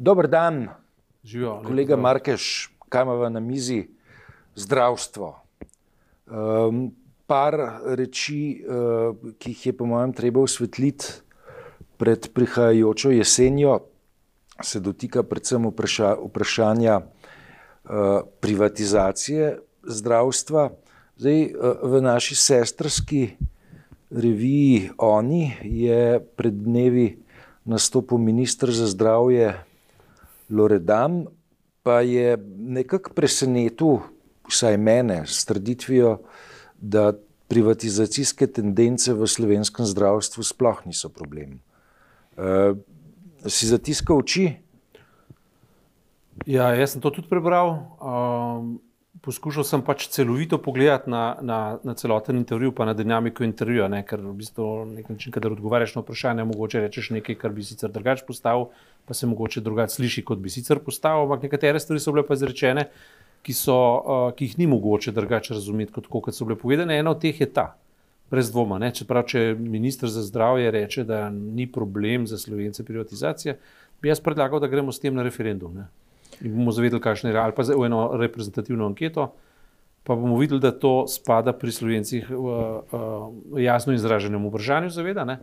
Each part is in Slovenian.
Dober dan, Živijo, kolega Markeš, kaj imamo na mizi? Zdravstvo. Um, par reči, uh, ki jih je, po mojem, treba osvetliti pred prihajajočo jesenjo, se dotika predvsem vpraša, vprašanja uh, privatizacije zdravstva. Zdaj, uh, v naši sestrski reviji Oni je pred dnevi nastopil ministr za zdravje Loredan, pa je nekako presenetil, vsaj mene, s trditvijo, da privatizacijske tendence v slovenskem zdravstvu sploh niso problem. Uh, si zatiskal oči? Ja, jaz sem to tudi prebral. Um, poskušal sem pač celovito pogledati na, na, na celoten intervju, pa na dinamiko intervjuja, ne? ker v bistvu na nek način, kadar odgovarjaš na vprašanje, mogoče rečeš nekaj, kar bi sicer drugače postavil, pa se mogoče drugače sliši, kot bi sicer postavil, ampak nekatere stvari so bile pa izrečene, ki, so, uh, ki jih ni mogoče drugače razumeti, kot, kot so bile povedane. Ena od teh je ta. Brez dvoma. Ne? Čeprav, če ministr za zdravje reče, da ni problem za slovence privatizacija, bi jaz predlagal, da gremo s tem na referendum. Ne? in bomo zavedali, kakšne je ali pa za eno reprezentativno anketo. Pa bomo videli, da to spada pri slovencih v, v jasno izraženem vprašanju, zaveda, ne?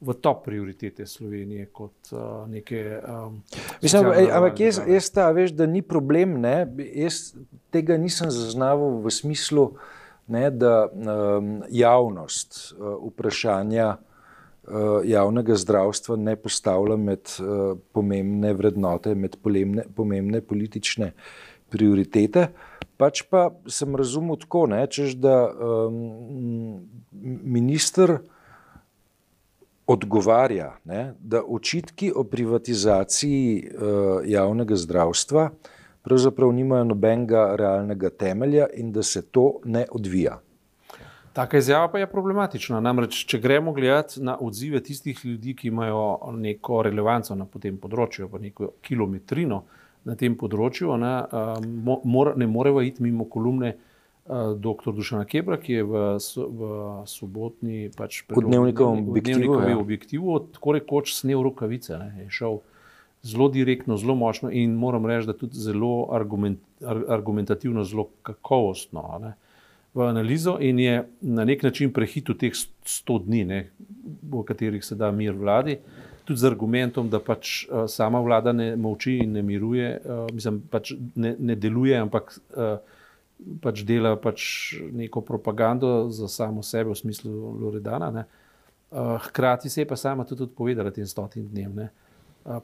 V top prioritete Slovenije kot uh, neke. Um, Mislim, ampak jaz, jaz ta veš, da ni problem. Ne? Jaz tega nisem zaznaval v smislu, ne, da um, javnost uh, vprašanja uh, javnega zdravstva ne postavlja med uh, pomembne vrednote, med pomembne, pomembne politične prioritete. Pač pa sem razumel tako, ne, češ, da um, minister odgovarja, ne, da očitki o privatizaciji uh, javnega zdravstva pravzaprav nimajo nobenega realnega temelja in da se to ne odvija. Taka izjava pa je problematična. Namreč, če gremo gledati na odzive tistih ljudi, ki imajo neko relevanco na tem področju, pa neko kilometrino na tem področju, ne, mora, ne morejo iti mimo kolumne dr. Dušana Kebra, ki je v, v sobotni pač dnevnikovem objektivu, ja. objektivu tako rekoč snel rokavice. Ne, je šel zelo direktno, zelo močno in moram reči, da tudi zelo argument, argumentativno, zelo kakovostno. Ne v analizo in je na nek način prehitil teh 100 dni, ne, v katerih se da mir vladi, tudi z argumentom, da pač uh, sama vlada ne molči in ne miruje, uh, mislim, pač ne, ne deluje, ampak uh, pač dela pač neko propagando za samo sebe, v smislu Loredana. Uh, hkrati se je pa sama tudi odpovedala tem stotim dnem. Ne. Uh,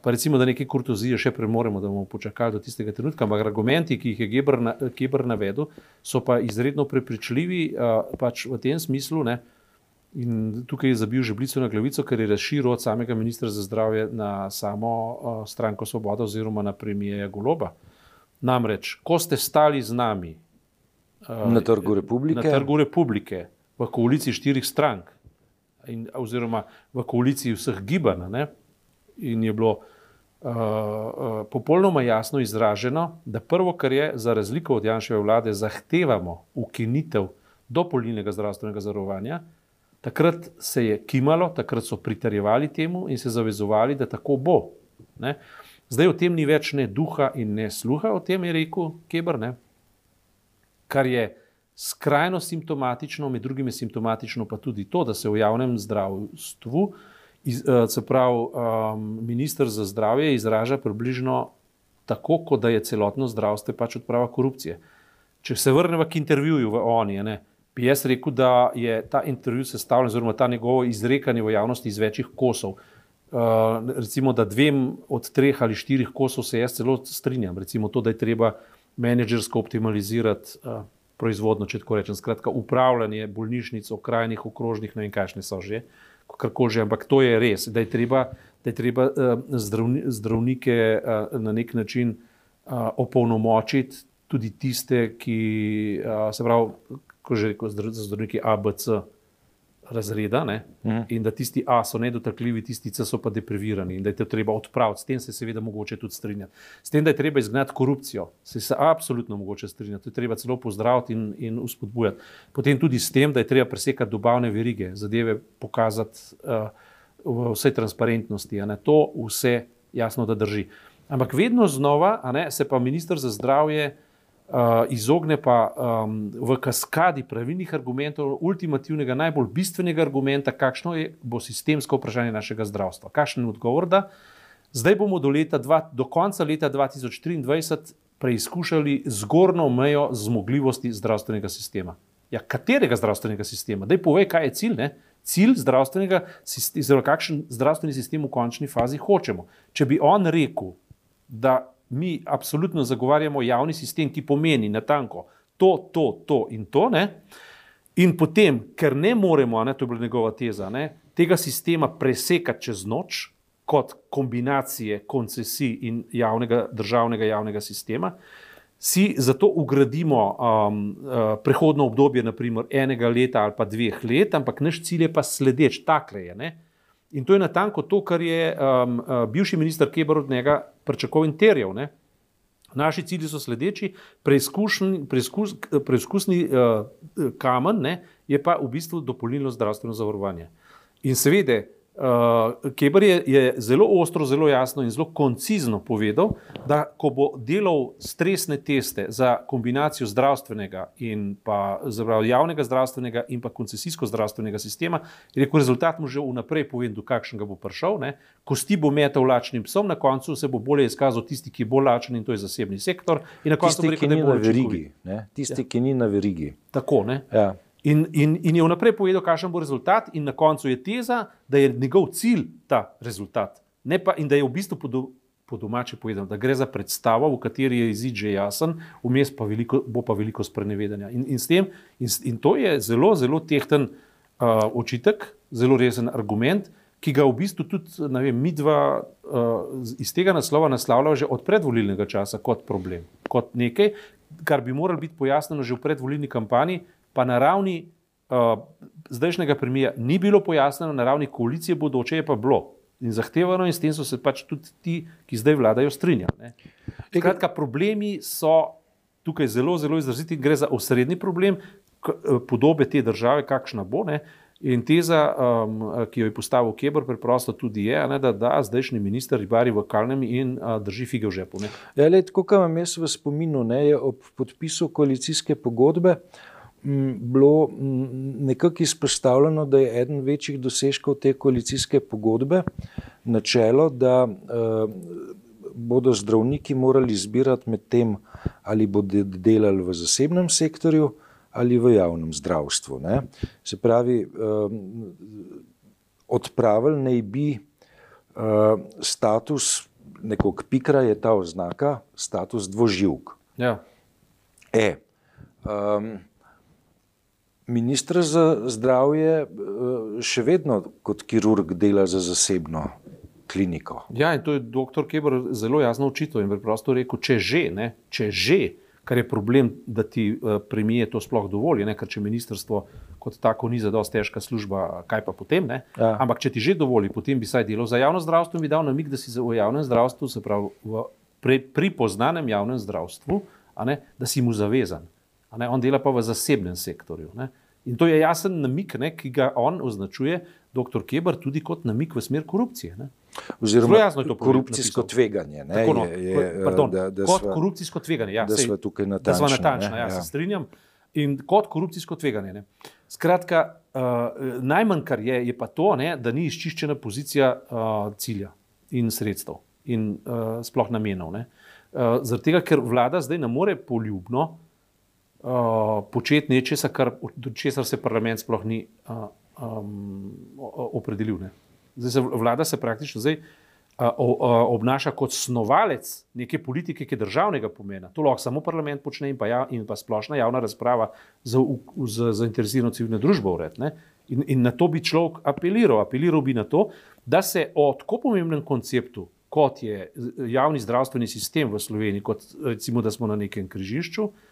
Pa recimo, da nekaj kurtozije še premoremo, da bomo počakali do tistega trenutka. Ampak argumenti, ki jih je Geber, na, Geber navedel, so pa izredno prepričljivi pač v tem smislu. Ne, in tukaj je zabil žeblico na glavico, ker je razširil od samega ministra za zdravje na samo stranko Svoboda oziroma na premijeja Goloba. Namreč, ko ste stali z nami na trgu republike, na trgu republike v koaliciji štirih strank, in, oziroma v koaliciji vseh gibanj, in je bilo uh, uh, popolnoma jasno izraženo, da prvo, kar je za razliko od Janševe vlade, zahtevamo ukinitev dopolnilnega zdravstvenega zavarovanja. Takrat se je kimalo, takrat so pritarjevali temu in se zavezovali, da tako bo. Ne? Zdaj o tem ni več ne duha in ne sluha, o tem je rekel Kebr, ne? Kar je skrajno simptomatično, med drugim je simptomatično pa tudi to, da se v javnem zdravstvu uh, Eh, se pravi, um, ministr za zdravje izraža približno tako, kot da je celotno zdravstvo pač odprava korupcije. Če se vrnemo k intervjuju v ONI, ne, bi jaz rekel, da je ta intervju sestavljen, oziroma ta njegovo izrekanje v javnosti iz večjih kosov. Uh, recimo, da dvem od treh ali štirih kosov se jaz celo strinjam. Recimo to, da je treba menedžersko optimalizirati uh, proizvodno, če tako rečem, skratka, upravljanje bolnišnic, okrajnih, okrožnih, ne vem, kakšne so že. Uh, kako že, ampak to je res, da je treba, da je treba uh, zdravni, zdravnike uh, na nek način uh, opolnomočiti, tudi tiste, ki uh, se pravi, ko že rekel, zdravniki ABC. Razreda, mm. in da tisti A so nedotakljivi, tisti C so pa deprivirani in da je to treba odpraviti. S tem se seveda mogoče tudi strinjati. S tem, da je treba izgnati korupcijo, se je absolutno mogoče strinjati, to je treba celo pozdraviti in, in uspodbujati. Potem tudi s tem, da je treba presekati dobavne verige, zadeve pokazati uh, v vsej transparentnosti. To vse jasno, da drži. Ampak vedno znova ne, se pa ministr za zdravje uh, izogne pa um, v kaskadi pravilnih argumentov, ultimativnega, najbolj bistvenega argumenta, kakšno je, bo sistemsko vprašanje našega zdravstva. Kakšen je odgovor, da zdaj bomo do, dva, do konca leta 2023 preizkušali zgornjo mejo zmogljivosti zdravstvenega sistema. Ja, katerega zdravstvenega sistema? Daj povej, kaj je cilj. Ne? Cilj zdravstvenega sistema, zelo kakšen zdravstveni sistem v končni fazi hočemo. Če bi on rekel, da mi absolutno zagovarjamo javni sistem, ki pomeni natanko to, to, to in to, ne? in potem, ker ne moremo, ne, to je bila njegova teza, ne, tega sistema presekati čez noč, kot kombinacije koncesij in javnega, državnega javnega sistema, si zato ugradimo um, uh, prehodno obdobje, naprimer enega leta ali pa dveh let, ampak naš cilj je pa sledeč, takle je. Ne? In to je natanko to, kar je um, uh, bivši minister Keber od njega pričakoval in terjal. Ne? Naši cilji so sledeči, preizkusni, preizkus, preizkusni uh, kamen ne, je pa v bistvu dopolnilno zdravstveno zavarovanje. In seveda, Uh, Keber je, je zelo ostro, zelo jasno in zelo koncizno povedal, da ko bo delal stresne teste za kombinacijo zdravstvenega in pa zaprav, javnega zdravstvenega in pa koncesijsko zdravstvenega sistema, je rekel, rezultat mu že vnaprej povem, do kakšnega bo prišel. Ne? Kosti bo metal lačnim psom, na koncu se bo bolje izkazal tisti, ki bolj lačen in to je zasebni sektor. Tisti, rekel, ki ni na verigi. Tisti, ja. ki ni na verigi. Tako, ne? Ja. In, in, in je vnaprej povedal, kakšen bo rezultat, in na koncu je teza, da je njegov cilj ta rezultat. Pa, in da je v bistvu po, do, po domače povedano, da gre za predstavo, v kateri je izid že jasen, vmes pa veliko, bo pa veliko sprenevedanja. In, in, tem, in, in to je zelo, zelo tehten uh, očitek, zelo resen argument, ki ga v bistvu tudi vem, mi dva uh, iz tega naslova naslavljamo že od predvolilnega časa kot problem, kot nekaj, kar bi moralo biti pojasnjeno že v predvolilni kampanji pa na ravni uh, zdajšnjega premija ni bilo pojasnjeno, na ravni koalicije bodoče je pa bilo. In zahtevano, in s tem so se pač tudi ti, ki zdaj vladajo, strinjali. Skratka, problemi so tukaj zelo, zelo izraziti. Gre za osrednji problem eh, podobe te države, kakšna bo. Ne? In teza, um, ki jo je postavil Kebr, preprosto tudi je, ne, da, da zdajšnji minister ribari v kalnem in uh, drži fige v žepu. Ja, let, kot imam jaz v spominu, ne, je ob podpisu koalicijske pogodbe bilo nekako izpostavljeno, da je eden večjih dosežkov te koalicijske pogodbe načelo, da eh, bodo zdravniki morali izbirati med tem, ali bodo delali v zasebnem sektorju ali v javnem zdravstvu. Ne. Se pravi, eh, odpravili naj bi eh, status nekog pikra, je ta oznaka, status dvoživk. Ja. E, um, Ministr za zdravje eh, še vedno kot kirurg dela za zasebno kliniko. Ja, in to je dr. Kebr zelo jasno učitelj in preprosto rekel, če že, ne, če že, kar je problem, da ti uh, premije to sploh dovolj, ne, ker če ministrstvo kot tako ni za dosti težka služba, kaj pa potem, ne, ja. ampak če ti že dovoli, potem bi saj delal za javno zdravstvo in bi dal namig, da si v javnem zdravstvu, se pravi v, pri, pri poznanem javnem zdravstvu, ne, da si mu zavezan. On dela pa v zasebnem sektorju. Ne? In to je jasen namik, ne, ki ga on označuje, dr. Keber, tudi kot namik v smer korupcije. Ne? Oziroma, jasno je to korupcijsko tveganje. Ne, Tako, no, je, je, pardon, da, da kot sva, korupcijsko tveganje. Ja, da smo tukaj natančni. Da smo natančni, ja, ja. se strinjam. In kot korupcijsko tveganje. Ne. Skratka, uh, najmanj, kar je, je pa to, ne, da ni izčiščena pozicija uh, cilja in sredstev in uh, sploh namenov. Uh, Zaradi tega, ker vlada zdaj ne more poljubno uh, početi nečesa, kar, do česar se parlament sploh ni uh, um, opredelil. Ne. Zdaj se vlada se praktično zdaj, uh, uh, obnaša kot snovalec neke politike, ki je državnega pomena. To lahko samo parlament počne in pa, ja, in pa splošna javna razprava za zainteresirano civilno družbo uredne. In, in na to bi človek apeliral. Apeliral bi na to, da se o tako pomembnem konceptu, kot je javni zdravstveni sistem v Sloveniji, kot recimo, da smo na nekem križišču, uh,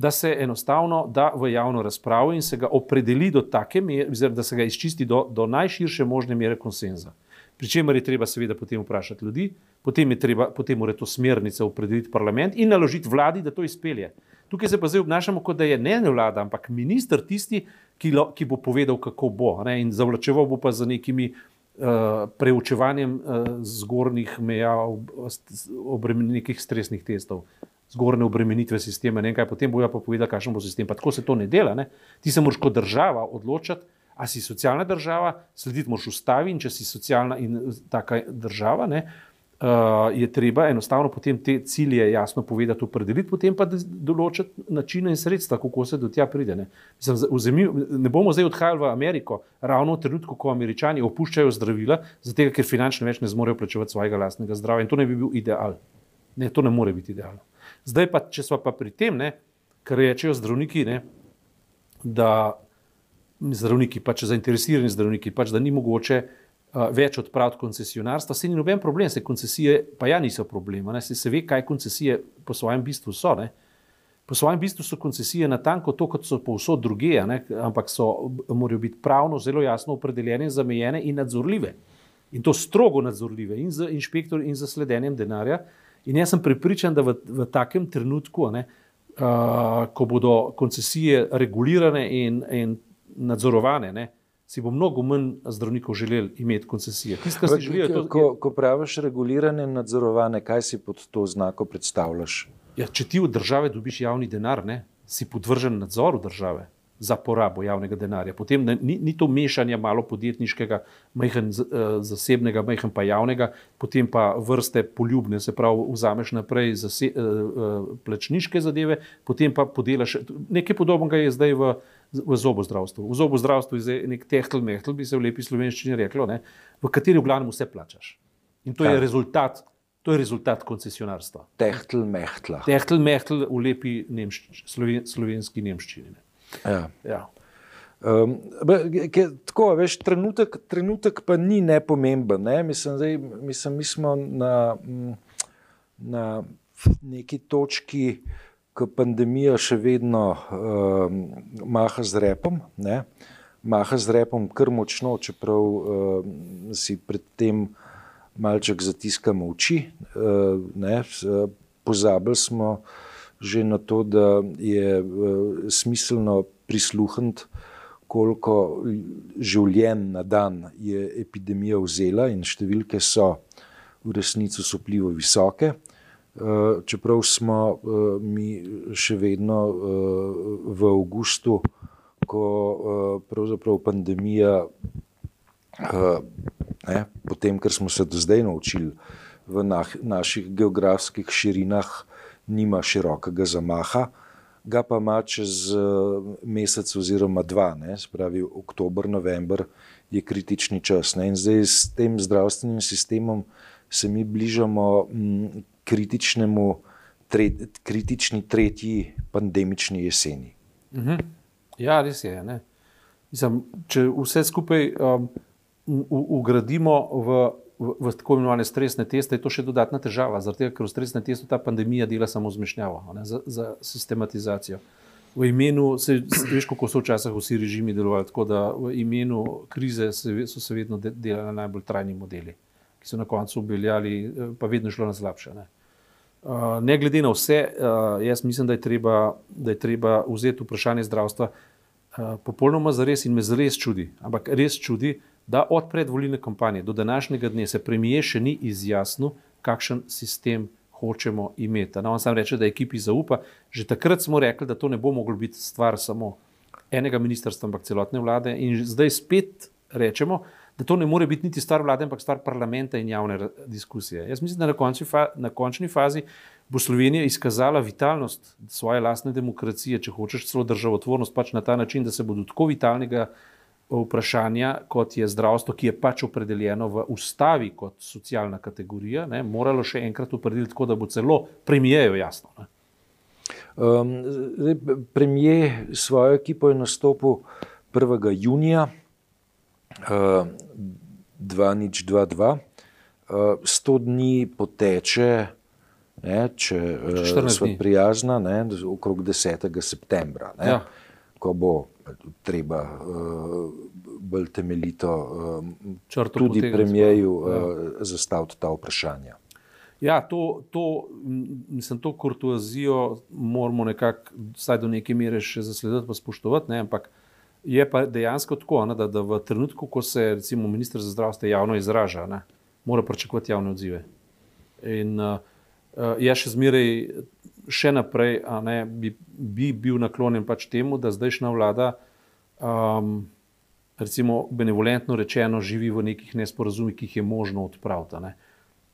da se enostavno da v javno razpravo in se ga opredeli do take mere, da se ga izčisti do, do najširše možne mere konsenza. Pričemer je treba seveda potem vprašati ljudi, potem je treba potem mora to smernice opredeliti parlament in naložiti vladi, da to izpelje. Tukaj se pa zdaj obnašamo, kot da je ne vlada, ampak minister tisti, ki, lo, ki bo povedal, kako bo. Ne? In zavlačeval bo pa za nekimi uh, preučevanjem uh, zgornjih meja ob, nekih stresnih testov, zgornje obremenitve sistema, ne vem kaj, potem bojo pa povedali, kakšen bo sistem. Pa tako se to ne dela. Ne? Ti se moraš kot država odločiti, a si socialna država, slediti moraš ustavi in če si socialna in taka država, ne, uh, je treba enostavno potem te cilje jasno povedati, opredeliti, potem pa določiti načine in sredstva, kako se do tja pride. Ne. Mislim, vzemi, ne bomo zdaj odhajali v Ameriko, ravno v trenutku, ko američani opuščajo zdravila, zato ker finančno več ne zmorejo plačevati svojega lastnega zdravja in to ne bi bil ideal. Ne, to ne more biti idealno. Zdaj pa, če smo pa pri tem, ne, kar rečejo zdravniki, ne, da zdravniki, pač zainteresirani zdravniki, pač da ni mogoče uh, več odpraviti koncesionarstva, se ni noben problem, se koncesije pa ja niso problem. Se, se ve, kaj koncesije po svojem bistvu so. Ne. Po svojem bistvu so koncesije na tanko to, kot so povsod druge, ampak so, morajo biti pravno zelo jasno opredeljene, zamejene in nadzorljive. In to strogo nadzorljive, in za inšpektor, in za sledenjem denarja. In jaz sem prepričan, da v, v takem trenutku, ne, uh, ko bodo koncesije regulirane in, in nadzorovane, ne, si bo mnogo manj zdravnikov želeli imeti koncesije. Tisto, kar si želijo, to, ko, ko praviš regulirane in nadzorovane, kaj si pod to znako predstavljaš? Ja, če ti od države dobiš javni denar, ne, si podvržen nadzoru države za porabo javnega denarja. Potem ne, ni, ni to mešanje malo podjetniškega, majhen uh, zasebnega, majhen pa javnega, potem pa vrste poljubne, se pravi, vzameš naprej zase, uh, uh, plačniške zadeve, potem pa podelaš. Nekaj podobnega je zdaj v, v zobozdravstvu. V zobozdravstvu je nek tehtl, mehtl, bi se v lepi slovenščini reklo, ne, v kateri v glavnem vse plačaš. In to je ja. rezultat. To je rezultat koncesionarstva. Tehtl, mehtl. Tehtl, mehtl v lepi nemšč, sloven, slovenski nemščini. Ne. Ja. Ja. Um, ke, tako, veš, trenutek, trenutek pa ni nepomemben. Ne? Mislim, zdaj, mislim, mi smo na, na neki točki, ko pandemija še vedno um, maha z repom. Ne? Maha z repom kar močno, čeprav um, si predtem malček zatiskamo oči. Uh, Pozabili smo že na to, da je uh, smiselno prisluhniti, koliko življenj na dan je epidemija vzela, in številke so v resnici supljivo visoke. Uh, čeprav smo uh, mi še vedno v avgustu, ko pravzaprav pandemija, ne, potem, kar smo se do zdaj naučili v naših geografskih širinah, nima širokega zamaha, ga pa ima čez eh, mesec oziroma dva, ne, spravi oktober, november je kritični čas. Ne, in zdaj s tem zdravstvenim sistemom se mi bližamo m, mm, kritičnemu, tre, kritični tretji pandemični jeseni. Mhm. Ja, res je. Mislim, če vse skupaj um, ugradimo v v, v tako imenovane stresne teste, je to še dodatna težava, zato ker v stresne teste ta pandemija dela samo zmešnjavo ne, za, za sistematizacijo. V imenu, se, veš, kako so včasih vsi režimi delovali, tako da v imenu krize se, so se vedno delali najbolj trajni modeli, ki so na koncu ubeljali, eh, pa vedno šlo na slabše. Ne. Uh, ne glede na vse, uh, jaz mislim, da je, treba, da je treba vzeti vprašanje zdravstva uh, popolnoma za res in me zares čudi. Ampak res čudi, da od predvoljne kampanje do današnjega dne se premije še ni izjasnil, kakšen sistem hočemo imeti. No, on sam reče, da ekipi zaupa. Že takrat smo rekli, da to ne bo moglo biti stvar samo enega ministrstva, ampak celotne vlade. In zdaj spet rečemo, da to ne more biti niti stvar vlade, ampak stvar parlamenta in javne diskusije. Jaz mislim, da na, konci na končni fazi bo Slovenija izkazala vitalnost svoje lastne demokracije, če hočeš celo državotvornost, pač na ta način, da se bodo tako vitalnega vprašanja, kot je zdravstvo, ki je pač opredeljeno v ustavi kot socialna kategorija, ne, moralo še enkrat opredeliti tako, da bo celo premijejo jasno. Um, premije svojo ekipo je nastopil 1. junija uh, 2022, uh, 100 dni poteče. Ne, če uh, smo prijazna, ne, okrog 10. septembra, ne, ja. ko bo treba uh, bolj temeljito uh, tudi premijeju uh, ja. zastaviti ta vprašanja. Ja, to, to, mislim, to kurtuazijo moramo nekako, vsaj do neke mere, še zaslediti in spoštovati. Ne? Ampak Je pa dejansko tako, ne, da, da v trenutku, ko se recimo ministr za zdravstvo javno izraža, ne, mora pričakovati javne odzive. In uh, jaz še zmeraj, še naprej, ne, bi, bi bil naklonjen pač temu, da zdajšnja vlada, um, recimo, benevolentno rečeno, živi v nekih nesporazumih, ki jih je možno odpraviti. Ne.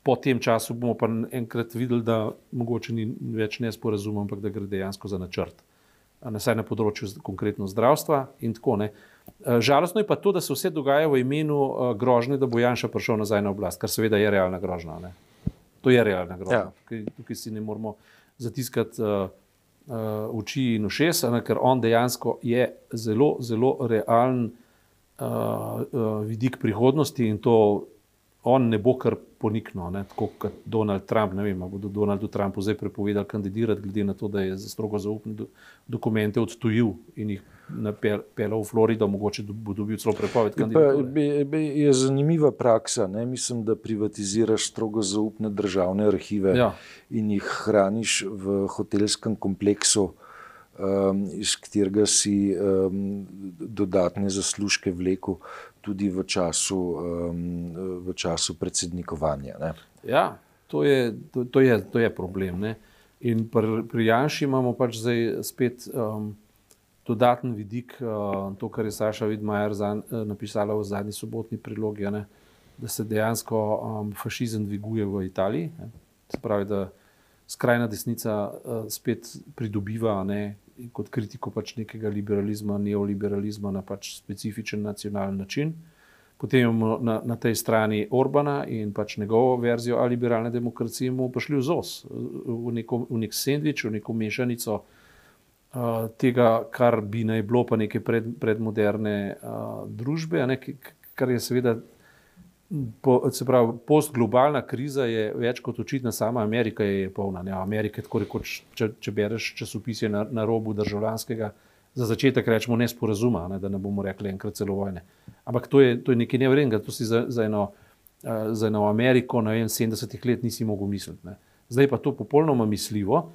Po tem času bomo pa enkrat videli, da mogoče ni več nesporazum, ampak da gre dejansko za načrt. Na saj na področju konkretno zdravstva in tako ne. Žalostno je pa to, da se vse dogaja v imenu grožnje, da bo Janša prišel nazaj na oblast, kar seveda je realna grožnja. Ne. To je realna grožnja. Ja. Tukaj, tukaj si ne moramo zatiskati uh, uh, oči in ušesa, ker on dejansko je zelo, zelo realen uh, uh, vidik prihodnosti in to on ne bo kar poniknil, ne, tako kot Donald Trump. Ne vem, bodo Donaldu Trumpu zdaj prepovedali kandidirati, glede na to, da je za strogo zaupne do, dokumente odtujil in jih napeljal v Florido, mogoče bo dobil celo prepoved kandidature. Je zanimiva praksa. Ne? Mislim, da privatiziraš strogo zaupne državne arhive ja. in jih hraniš v hotelskem kompleksu. Um, iz katerega si um, dodatne zaslužke vlekel, tudi v času, um, v času predsednikovanja. Ne? Ja, to je, to, to je, to je problem. Ne? In pri, pri Janšu imamo pač zdaj spet um, dodaten vidik, uh, to, kar je Saša Vidmajer uh, napisala v zadnji sobotni prilogi, ne? da se dejansko um, fašizem dviguje v Italiji. Ne? Se pravi, da skrajna desnica uh, spet pridobiva. Ne? kot kritiko pač nekega liberalizma, neoliberalizma na pač specifičen nacionalen način. Potem imamo na, na tej strani Orbana in pač njegovo verzijo ali liberalne demokracije, bomo prišli v ZOS, v, neko, v nek sendvič, v neko mešanico uh, tega, kar bi naj bilo pa neke pred, predmoderne uh, družbe, ne, kar je seveda Po, se pravi, postglobalna kriza je več kot očitna, sama Amerika je polna. Ne? Amerika, tako rekoč, če, če bereš časopise na, na robu državljanskega, za začetek rečemo nesporazuma, ne? da ne bomo rekli enkrat celo vojne. Ampak to je, to je nekaj nevrednega, to si za, za, eno, za eno Ameriko, ne vem, 70 let nisi mogel misliti. Ne? Zdaj pa to popolnoma misljivo.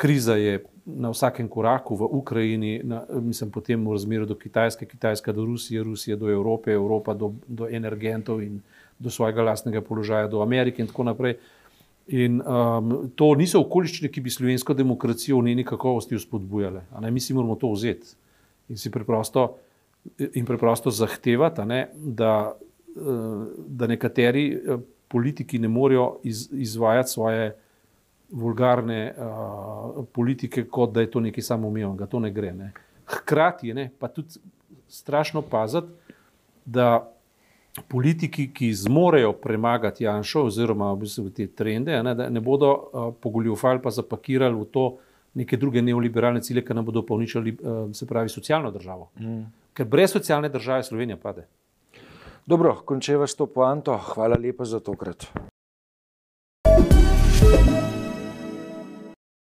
Kriza je na vsakem koraku v Ukrajini, na, mislim, potem v razmeru do Kitajske, Kitajska do Rusije, Rusija do Evrope, Evropa do, do energentov in do svojega lastnega položaja, do Amerike in tako naprej. In um, to niso okoliščine, ki bi slovensko demokracijo v njeni kakovosti vzpodbujale. Mi si moramo to vzeti in si preprosto, in preprosto zahtevati, ne, da, uh, da nekateri uh, politiki ne morejo iz, izvajati svoje vulgarne uh, politike, kot da je to nekaj samoumevnega. To ne gre. Ne. Hkrati je pa tudi strašno paziti, da politiki, ki zmorejo premagati Janša, oziroma v bistvu te trende, ne, ne bodo uh, pogoljufali pa zapakirali v to neke druge neoliberalne cilje, ki nam bodo povničali, uh, se pravi, socialno državo. Mm. Ker brez socialne države Slovenija pade. Dobro, končeva s to poanto. Hvala lepa za tokrat.